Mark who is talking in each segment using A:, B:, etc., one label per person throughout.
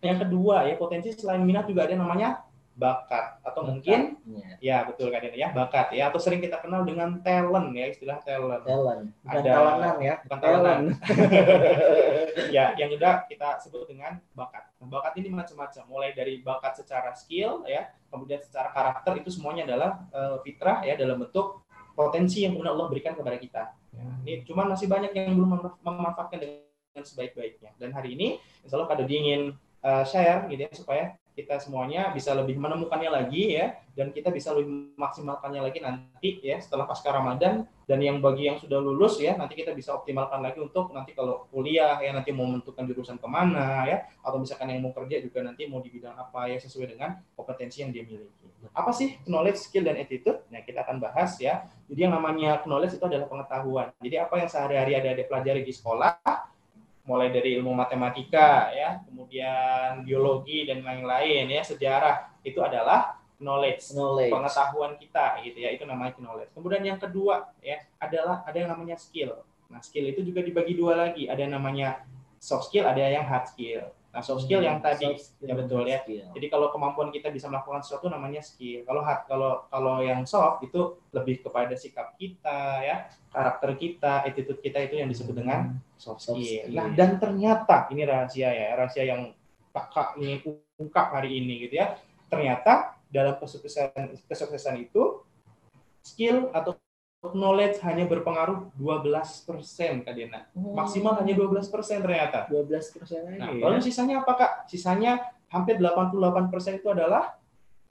A: yang kedua ya potensi selain minat juga ada namanya bakat atau mungkin
B: Bakatnya.
A: ya betul kan ya bakat ya atau sering kita kenal dengan talent ya istilah talent.
B: Talent. Bukan
A: Ada-
B: talentan ya.
A: bukan
B: talent
A: talent. Ya yang juga kita sebut dengan bakat. Nah, bakat ini macam-macam mulai dari bakat secara skill ya kemudian secara karakter itu semuanya adalah eh, fitrah ya dalam bentuk potensi yang kemudian Allah berikan kepada kita. Ya, ini cuman masih banyak yang belum mem- memanfaatkan dengan sebaik-baiknya. Dan hari ini insya Allah Kak Dodi eh, share gitu ya supaya kita semuanya bisa lebih menemukannya lagi ya dan kita bisa lebih maksimalkannya lagi nanti ya setelah pasca Ramadan. Dan yang bagi yang sudah lulus ya nanti kita bisa optimalkan lagi untuk nanti kalau kuliah ya nanti mau menentukan jurusan ke mana ya atau misalkan yang mau kerja juga nanti mau di bidang apa ya sesuai dengan kompetensi yang dia miliki. Apa sih knowledge skill dan attitude? Nah kita akan bahas ya. Jadi yang namanya knowledge itu adalah pengetahuan. Jadi apa yang sehari-hari ada ada pelajari di sekolah mulai dari ilmu matematika ya kemudian biologi dan lain-lain ya sejarah itu adalah knowledge
B: knowledge.
A: pengetahuan kita gitu ya itu namanya knowledge. Kemudian yang kedua ya adalah ada yang namanya skill. Nah skill itu juga dibagi dua lagi. Ada yang namanya soft skill ada yang hard skill nah soft skill yang tadi
B: Hmm, Soft skill
A: ya betul ya.
B: skill.
A: jadi kalau kemampuan kita bisa melakukan sesuatu namanya skill kalau hard kalau kalau yang soft itu lebih kepada sikap kita ya karakter kita attitude kita itu yang disebut dengan soft
B: Soft
A: skill.
B: skill.
A: Nah, dan ternyata ini rahasia ya, rahasia yang kakak ini ungkap hari ini gitu ya. Ternyata dalam kesuksesan kesuksesan itu skill atau knowledge hanya berpengaruh 12% Kak Dena.
B: Oh,
A: Maksimal hanya 12% ternyata.
B: 12 persen lagi
A: Nah,
B: ya.
A: lalu sisanya apa Kak? Sisanya hampir 88% itu adalah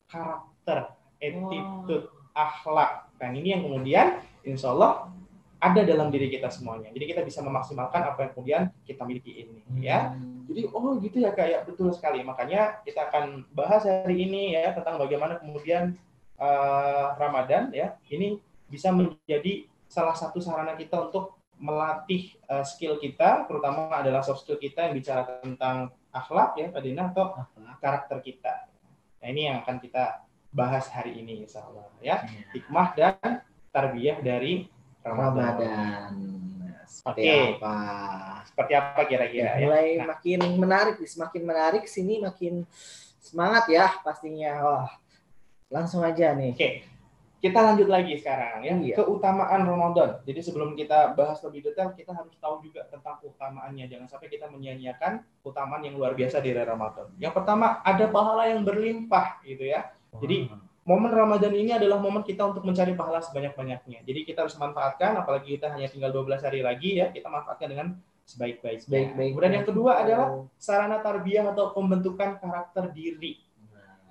A: karakter, attitude, akhlak. Dan ini yang kemudian insya Allah ada dalam diri kita semuanya. Jadi kita bisa memaksimalkan apa yang kemudian kita miliki ini, ya.
B: Hmm.
A: Jadi oh gitu ya kayak betul sekali. Makanya kita akan bahas hari ini ya tentang bagaimana kemudian eh, Ramadan ya ini bisa menjadi salah satu sarana kita untuk melatih eh, skill kita, terutama adalah soft skill kita yang bicara tentang akhlak ya, Pak Dina, atau karakter kita. Nah ini yang akan kita bahas hari ini, insya Allah ya.
B: Iya.
A: Hikmah dan tarbiyah dari Ramadan.
B: Ramadan. Seperti
A: Oke.
B: apa?
A: Seperti apa kira-kira ya?
B: Mulai
A: Nah,
B: makin menarik, semakin menarik sini makin semangat ya pastinya. Wah, langsung aja nih.
A: Oke, kita lanjut lagi sekarang ya.
B: Iya.
A: Keutamaan Ramadan. Jadi sebelum kita bahas lebih detail, kita harus tahu juga tentang keutamaannya. Jangan sampai kita menyia-nyiakan keutamaan yang luar biasa di Ramadan. Yang pertama, ada pahala yang berlimpah gitu ya. Jadi momen Ramadan ini adalah momen kita untuk mencari pahala sebanyak-banyaknya. Jadi kita harus manfaatkan, apalagi kita hanya tinggal 12 hari lagi ya, kita manfaatkan dengan sebaik-baiknya.
B: Baik-baik.
A: Kemudian yang kedua adalah sarana tarbiyah atau pembentukan karakter diri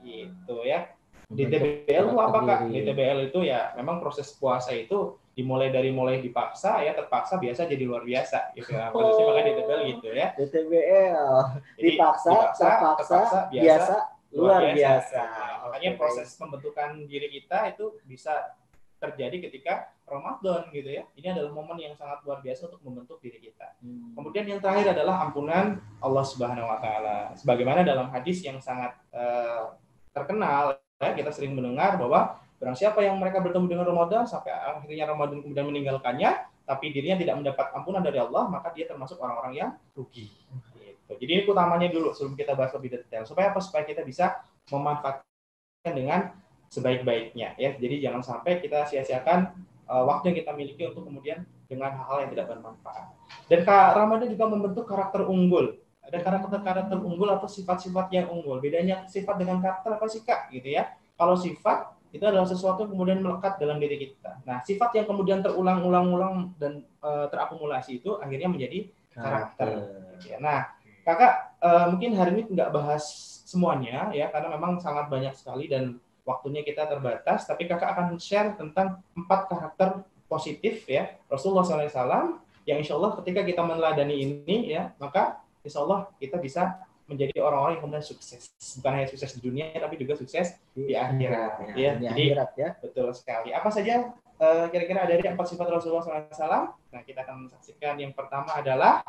A: gitu ya. DTBL itu apa kak? DTBL itu ya memang proses puasa itu dimulai dari mulai dipaksa ya terpaksa biasa jadi luar biasa gitu ya. Maksudnya
B: Oh.
A: makanya DTBL gitu ya.
B: DTBL
A: Jadi,
B: dipaksa, terpaksa, biasa, luar biasa.
A: Makanya
B: Oke,
A: proses pembentukan diri kita itu bisa terjadi ketika Ramadan gitu ya. Ini adalah momen yang sangat luar biasa untuk membentuk diri kita.
B: Hmm.
A: Kemudian yang terakhir adalah ampunan Allah Subhanahu wa taala. Sebagaimana dalam hadis yang sangat eh, terkenal kita sering mendengar bahwa barang siapa yang mereka bertemu dengan Ramadan sampai akhirnya Ramadan kemudian meninggalkannya tapi dirinya tidak mendapat ampunan dari Allah, maka dia termasuk orang-orang yang rugi. Gitu. Jadi ini utamanya dulu sebelum kita bahas lebih detail. Supaya apa? Supaya kita bisa memanfaatkan dengan sebaik-baiknya ya. Jadi jangan sampai kita sia-siakan eh, waktu yang kita miliki untuk kemudian dengan hal-hal yang tidak bermanfaat. Dan Kak Ramadan juga membentuk karakter unggul. Ada karakter-karakter unggul atau sifat-sifat yang unggul. Bedanya sifat dengan karakter apa sih Kak? Gitu ya. Kalau sifat itu adalah sesuatu yang kemudian melekat dalam diri kita. Nah, sifat yang kemudian terulang-ulang-ulang dan eh, terakumulasi itu akhirnya menjadi karakter. gitu ya. Nah, Kakak eh, mungkin hari ini nggak bahas semuanya ya karena memang sangat banyak sekali dan waktunya kita terbatas. Tapi Kakak akan share tentang empat karakter positif ya Rasulullah SAW yang insya Allah ketika kita meneladani ini ya maka insya Allah kita bisa menjadi orang-orang yang kemudian sukses bukan hanya sukses di dunia tapi juga sukses di akhirat, ya.
B: Di
A: Jadi-
B: akhirat ya.
A: betul sekali apa saja eh, kira-kira dari empat sifat Rasulullah SAW nah kita akan saksikan yang pertama adalah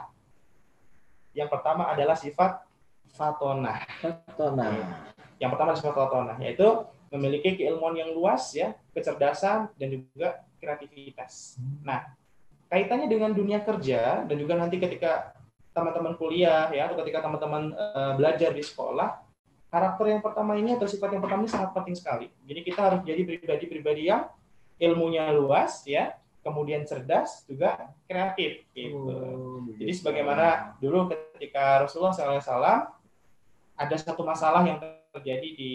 A: yang pertama adalah sifat fatonah
B: Tona.
A: yang pertama adalah sifat fatonah yaitu memiliki keilmuan yang luas ya kecerdasan dan juga kreativitas nah kaitannya dengan dunia kerja dan juga nanti ketika teman-teman kuliah ya atau ketika teman-teman uh, belajar di sekolah karakter yang pertama ini atau sifat yang pertama ini sangat penting sekali. Jadi kita harus jadi pribadi-pribadi yang ilmunya luas ya, kemudian cerdas juga kreatif gitu. Oh, jadi sebagaimana dulu ketika Rasulullah SAW ada satu masalah yang terjadi di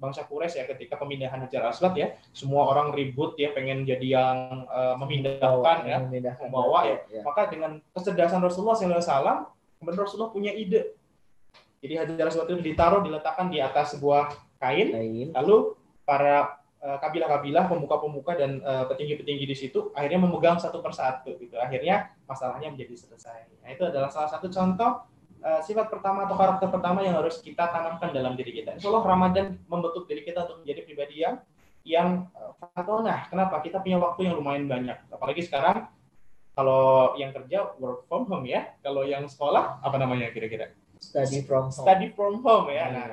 A: bangsa Quraisy ya ketika pemindahan Hajar Aswad ya. Semua orang ribut ya pengen jadi yang uh, memindahkan ya memindahkan. membawa ya. ya maka dengan kecerdasan Rasulullah SAW kemudian Rasulullah punya ide. Jadi Hajar Aswad itu ditaruh diletakkan di atas sebuah kain, kain. lalu para uh, kabilah-kabilah pemuka-pemuka dan uh, petinggi-petinggi di situ akhirnya memegang satu persatu gitu. Akhirnya masalahnya menjadi selesai. Nah itu adalah salah satu contoh uh, sifat pertama atau karakter pertama yang harus kita tanamkan dalam diri kita. Insya Allah Ramadan membentuk diri kita untuk menjadi pribadi yang yang uh, nah kenapa? Kita punya waktu yang lumayan banyak. Apalagi sekarang kalau yang kerja work from home ya. Kalau yang sekolah apa namanya kira-kira?
B: Study from home.
A: Study from home ya. Nah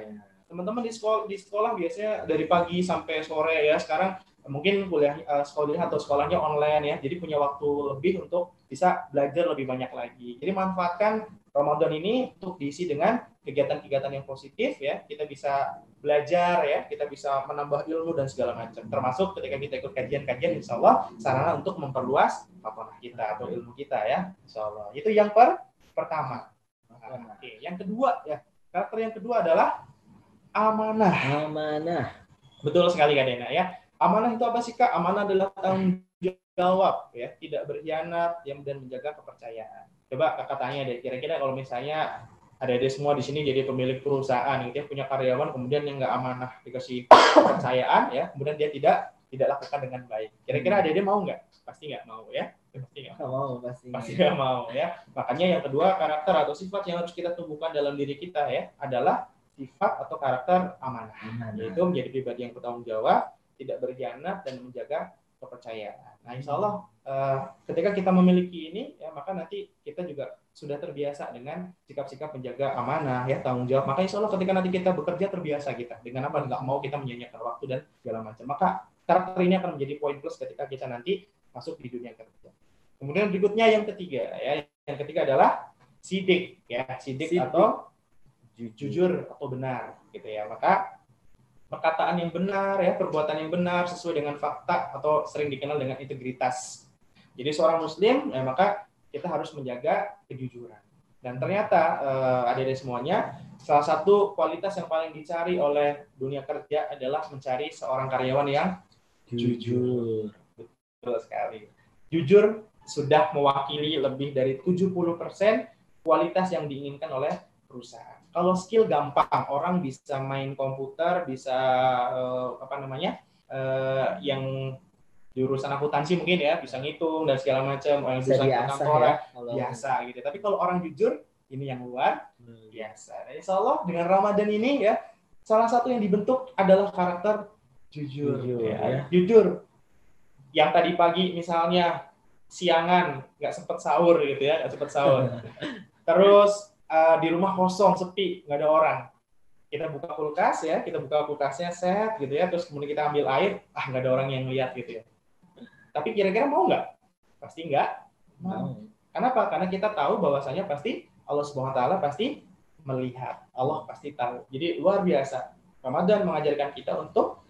A: teman-teman di sekolah di sekolah biasanya dari pagi sampai sore ya. Sekarang mungkin kuliah uh, sekolah atau sekolahnya online ya. Jadi punya waktu lebih untuk bisa belajar lebih banyak lagi. Jadi manfaatkan Ramadan ini untuk diisi dengan kegiatan-kegiatan yang positif ya. Kita bisa belajar ya, kita bisa menambah ilmu dan segala macam. Termasuk ketika kita ikut kajian-kajian insya Allah sarana untuk memperluas apa kita atau ilmu kita ya. Insya Allah. Itu yang per pertama. Nah, oke, yang kedua ya. Karakter yang kedua adalah amanah.
B: Amanah.
A: Betul sekali Kak Dena ya. Amanah itu apa sih Kak? Amanah adalah tanggung jawab ya, tidak berkhianat yang dan menjaga kepercayaan coba kakak tanya deh kira-kira kalau misalnya ada ada semua di sini jadi pemilik perusahaan gitu ya punya karyawan kemudian yang nggak amanah dikasih kepercayaan ya kemudian dia tidak tidak lakukan dengan baik. Kira-kira ada dia mau nggak? Pasti nggak mau ya.
B: Pasti nggak mau
A: pasti pasti nggak mau ya. Makanya yang kedua karakter atau sifat yang harus kita tumbuhkan dalam diri kita ya adalah sifat atau karakter amanah, amanah. yaitu menjadi pribadi yang bertanggung jawab tidak berkhianat dan menjaga kepercayaan. Nah insya Allah Eh, ketika kita memiliki ini ya maka nanti kita juga sudah terbiasa dengan sikap-sikap menjaga amanah ya tanggung jawab. Maka insya Allah ketika nanti kita bekerja terbiasa kita dengan apa? Nggak mau kita menyanyikan waktu dan segala macam. Maka karakter ini akan menjadi poin plus ketika kita nanti masuk di dunia kerja. Kemudian berikutnya yang ketiga ya. Yang ketiga adalah sidik ya. Sidik, sidik. atau jujur atau benar gitu ya. Maka perkataan yang benar ya perbuatan yang benar sesuai dengan fakta atau sering dikenal dengan integritas jadi seorang muslim ya maka kita harus menjaga kejujuran. Dan ternyata eh, adik-adik semuanya, salah satu kualitas yang paling dicari oleh dunia kerja adalah mencari seorang karyawan yang jujur. Betul sekali. Jujur sudah mewakili lebih dari 70% kualitas yang diinginkan oleh perusahaan. Kalau skill gampang, orang bisa main komputer, bisa eh, apa namanya? Eh, yang jurusan akuntansi mungkin ya bisa ngitung dan segala macam orang jurusan kantor ya, biasa gitu tapi kalau orang jujur ini yang luar hmm. biasa dan insya Allah dengan Ramadan ini ya salah satu yang dibentuk adalah karakter jujur, jujur ya. ya. jujur yang tadi pagi misalnya siangan nggak sempet sahur gitu ya nggak sempet sahur terus uh, di rumah kosong sepi nggak ada orang kita buka kulkas ya kita buka kulkasnya set gitu ya terus kemudian kita ambil air ah nggak ada orang yang lihat gitu ya tapi kira-kira mau nggak? Pasti nggak mau. Kenapa? Karena kita tahu bahwasanya pasti Allah Subhanahu Wa Taala pasti melihat. Allah pasti tahu. Jadi luar biasa. Ramadan mengajarkan kita untuk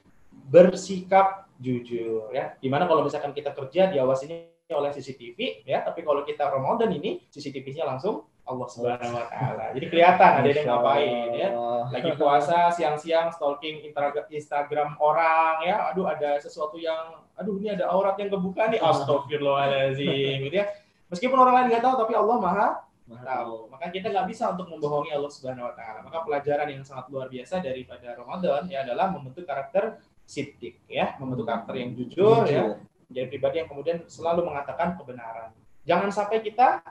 A: bersikap jujur ya. Di mana kalau misalkan kita kerja diawasi oleh CCTV ya, tapi kalau kita Ramadan ini CCTV-nya langsung Allah Subhanahu wa taala. Jadi kelihatan ada yang ngapain ya. Lagi puasa siang-siang stalking Instagram orang ya. Aduh ada sesuatu yang aduh ini ada aurat yang kebuka nih. Astagfirullahalazim gitu ya. Meskipun orang lain nggak tahu tapi Allah Maha tahu. Maka kita nggak bisa untuk membohongi Allah Subhanahu wa taala. Maka pelajaran yang sangat luar biasa daripada Ramadan ya adalah membentuk karakter sidik ya, membentuk karakter yang jujur, jujur. ya. Menjadi pribadi yang kemudian selalu mengatakan kebenaran. Jangan sampai kita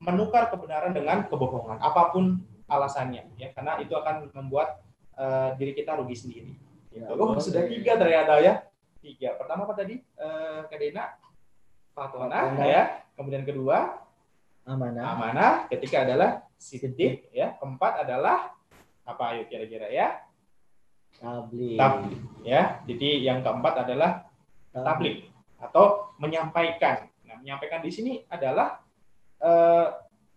A: menukar kebenaran dengan kebohongan apa pun alasannya ya. Karena itu akan membuat uh, diri kita rugi sendiri. Ya, oh sudah tiga ternyata ya. Tiga. Pertama apa tadi? Uh, Kadena fatona ya. Kemudian kedua?
B: Amanah.
A: Amanah. Ketiga adalah sidik ya. Keempat adalah apa ayo kira-kira ya?
B: Tablik
A: tablik ya. Jadi yang keempat adalah tablik atau menyampaikan. Nah menyampaikan di sini adalah Eh,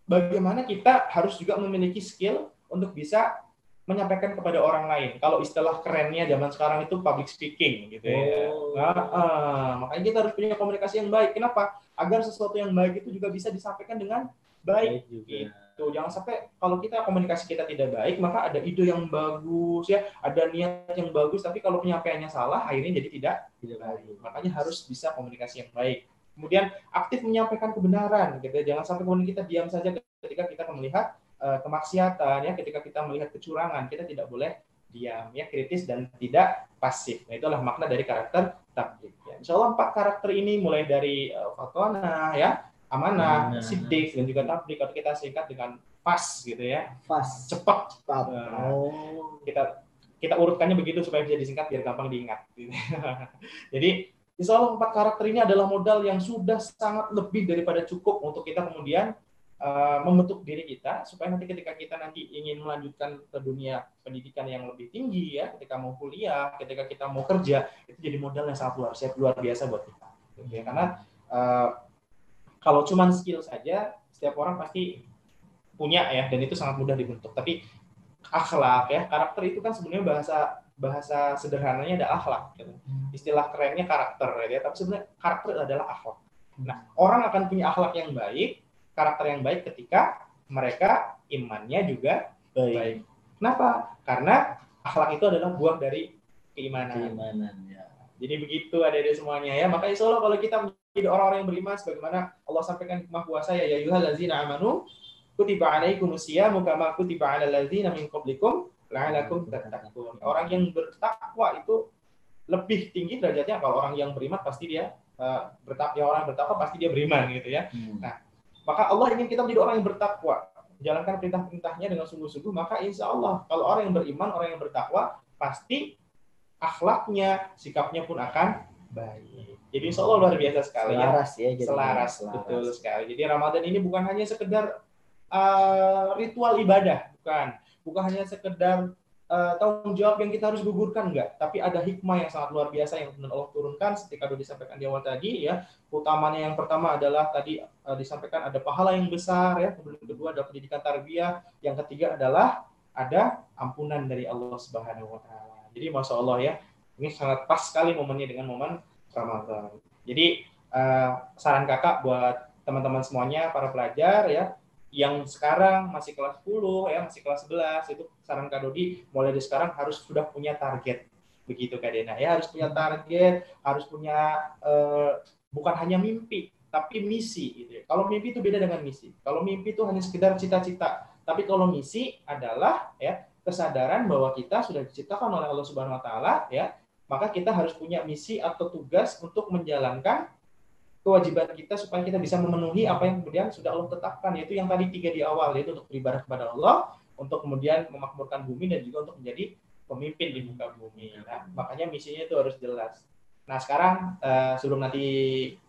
A: bagaimana kita harus juga memiliki skill untuk bisa menyampaikan kepada orang lain. Kalau istilah kerennya zaman sekarang itu public speaking gitu ya.
B: Oh.
A: Nah, ah, makanya kita harus punya komunikasi yang baik. Kenapa? Agar sesuatu yang baik itu juga bisa disampaikan dengan baik.
B: Baik juga.
A: Gitu. Jangan sampai kalau kita komunikasi kita tidak baik, maka ada ide yang bagus ya, ada niat yang bagus, tapi kalau penyampaiannya salah, akhirnya jadi tidak
B: Tidak
A: baik. Makanya harus bisa komunikasi yang baik. Kemudian aktif menyampaikan kebenaran, gitu. ya. Jangan sampai kemudian kita diam saja ketika kita melihat eh, kemaksiatan, ya, ketika kita melihat kecurangan, kita tidak boleh diam, ya, kritis dan tidak pasif. Nah, itulah makna dari karakter tablik. Ya. Insya Allah empat karakter ini mulai dari eh, fatwana, ya, amanah,
B: Amanah.
A: siddiq dan juga tablik. Kalau kita singkat dengan pas, gitu ya,
B: Fast.
A: cepat.
B: Cepat.
A: Nah.
B: Oh.
A: Kita kita urutkannya begitu supaya bisa disingkat biar gampang diingat. gitu. Jadi Insya Allah empat karakter ini adalah modal yang sudah sangat lebih daripada cukup untuk kita kemudian uh, membentuk diri kita supaya nanti ketika kita nanti ingin melanjutkan ke dunia pendidikan yang lebih tinggi ya, ketika mau kuliah, ketika kita mau kerja, itu jadi modal yang sangat luar biasa, luar biasa buat kita. Ya. Karena uh, kalau cuman skill saja, setiap orang pasti punya ya, dan itu sangat mudah dibentuk. Tapi akhlak ya, karakter itu kan sebenarnya bahasa bahasa sederhananya ada akhlak. Gitu. Istilah kerennya karakter ya. Tapi sebenarnya karakter adalah akhlak. Nah orang akan punya akhlak yang baik karakter yang baik ketika mereka imannya juga
B: Baik.
A: baik. Kenapa? Karena akhlak itu adalah buah dari keimanan.
B: Keimanan ya.
A: jadi begitu ada di semuanya ya. Maka insya Allah kalau kita menjadi orang-orang yang beriman sebagaimana Allah sampaikan di hikmah puasa ya ya lazina amanu kutiba alaikumus siyamu kama kutiba alal ladzina min qablikum la'alakum tattaqun orang yang bertakwa itu lebih tinggi derajatnya kalau orang yang beriman pasti dia uh, bertakwa ya orang bertakwa pasti dia beriman gitu ya
B: Hmm.
A: maka Allah ingin kita menjadi orang yang bertakwa jalankan perintah-perintahnya dengan sungguh-sungguh maka insya Allah kalau orang yang beriman orang yang bertakwa pasti akhlaknya sikapnya pun akan baik jadi insya Allah luar biasa sekali ya
B: Selaras ya. jadinya.
A: selaras, betul sekali. Jadi Ramadan ini bukan hanya sekedar uh, ritual ibadah, bukan, bukan hanya sekedar uh, tanggung jawab yang kita harus gugurkan enggak, tapi ada hikmah yang sangat luar biasa yang benar Allah turunkan seperti sudah disampaikan di awal tadi ya. Utamanya yang pertama adalah tadi uh, disampaikan ada pahala yang besar ya, kemudian kedua ada pendidikan tarbiyah, yang ketiga adalah ada ampunan dari Allah Subhanahu wa taala. Jadi Masya Allah ya, ini sangat pas sekali momennya dengan momen Ramadan. Jadi eh, saran kakak buat teman-teman semuanya para pelajar ya yang sekarang masih kelas 10 ya masih kelas 11 itu saran Kak Dodi mulai dari sekarang harus sudah punya target begitu Kak Dena ya harus punya target harus punya eh, bukan hanya mimpi tapi misi gitu ya. Kalau mimpi itu beda dengan misi. Kalau mimpi itu hanya sekedar cita-cita, tapi kalau misi adalah ya kesadaran bahwa kita sudah diciptakan oleh Allah Subhanahu wa taala ya, maka kita harus punya misi atau tugas untuk menjalankan kewajiban kita supaya kita bisa memenuhi apa yang kemudian sudah Allah tetapkan yaitu yang tadi tiga di awal yaitu untuk beribadah kepada Allah untuk kemudian memakmurkan bumi dan juga untuk menjadi pemimpin di muka bumi nah, makanya misinya itu harus jelas nah sekarang eh, sebelum nanti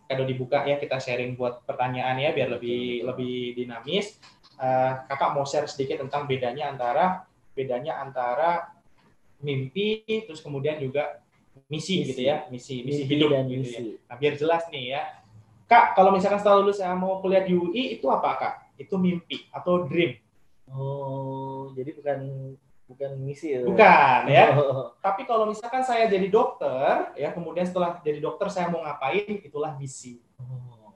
A: kado dibuka ya kita sharing buat pertanyaan ya biar lebih lebih dinamis Eh, kakak mau share sedikit tentang bedanya antara bedanya antara mimpi terus kemudian juga misi,
B: Misi.
A: gitu ya misi misi,
B: Mimpi
A: hidup
B: dan
A: gitu
B: misi.
A: ya Nah, biar jelas nih ya. Kak, kalau misalkan setelah lulus saya mau kuliah di UI, itu apa, Kak? Itu mimpi atau dream?
B: Oh, jadi bukan bukan misi ya.
A: Bukan, ya.
B: Oh,
A: Tapi kalau misalkan saya jadi dokter, ya kemudian setelah jadi dokter saya mau ngapain, itulah misi.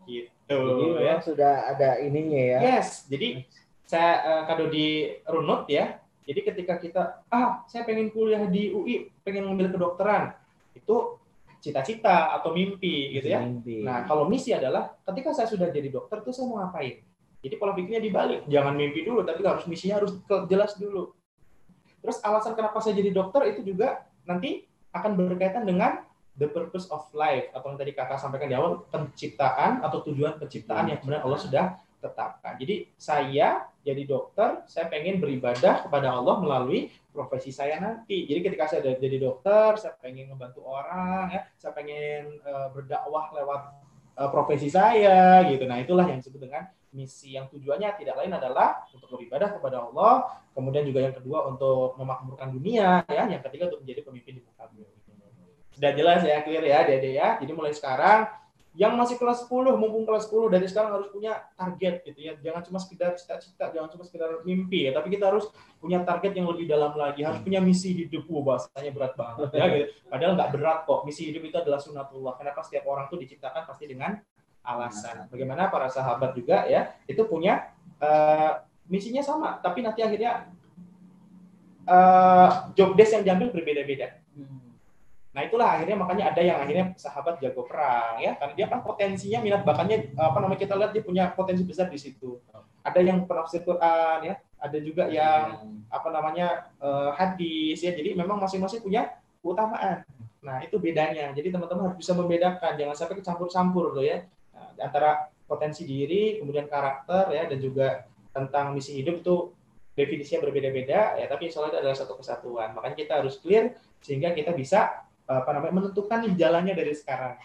A: Gitu,
B: Jadi
A: ya.
B: sudah ada ininya ya.
A: Yes, jadi saya eh, kado di runut ya. Jadi ketika kita, ah, saya pengen kuliah di UI, pengen ngambil kedokteran, itu cita-cita atau mimpi gitu ya.
B: Mimpi.
A: Nah, kalau misi adalah ketika saya sudah jadi dokter tuh saya mau ngapain? Jadi pola pikirnya dibalik, jangan mimpi dulu, tapi harus misinya harus jelas dulu. Terus alasan kenapa saya jadi dokter itu juga nanti akan berkaitan dengan the purpose of life atau yang tadi kakak sampaikan di awal penciptaan atau tujuan penciptaan yang kemudian Allah sudah tetapkan. Jadi saya jadi dokter, saya pengen beribadah kepada Allah melalui profesi saya nanti. Jadi ketika saya jadi dokter, saya pengen membantu orang, ya, saya pengen eh, berdakwah lewat eh, profesi saya, gitu. Nah itulah yang disebut dengan misi yang tujuannya tidak lain adalah untuk beribadah kepada Allah, kemudian juga yang kedua untuk memakmurkan dunia, ya, yang ketiga untuk menjadi pemimpin di muka bumi. Sudah jelas ya, clear ya, Dede ya. Jadi mulai sekarang yang masih kelas 10 mumpung kelas 10 dari sekarang harus punya target gitu ya. Jangan cuma sekedar cita-cita jangan cuma sekedar mimpi ya. Tapi kita harus punya target yang lebih dalam lagi. Harus punya misi hidup. Wow, bahasanya berat banget ya gitu. Padahal nggak berat kok. Misi hidup itu adalah sunatullah. Kenapa setiap orang tuh diciptakan pasti dengan alasan. Bagaimana para sahabat juga ya itu punya uh, misinya sama. Tapi nanti akhirnya uh, job desk yang diambil berbeda-beda Nah itulah akhirnya makanya ada yang akhirnya sahabat jago perang ya karena dia kan potensinya minat bakatnya apa namanya kita lihat dia punya potensi besar di situ. Ada yang penafsir Quran ya, ada juga yang apa namanya uh, hadis ya. Jadi memang masing-masing punya keutamaan. Nah itu bedanya. Jadi teman-teman harus bisa membedakan jangan sampai kecampur-campur loh ya nah, antara potensi diri kemudian karakter ya dan juga tentang misi hidup itu definisinya berbeda-beda ya tapi soalnya itu adalah satu kesatuan makanya kita harus clear sehingga kita bisa apa namanya menentukan nih jalannya dari sekarang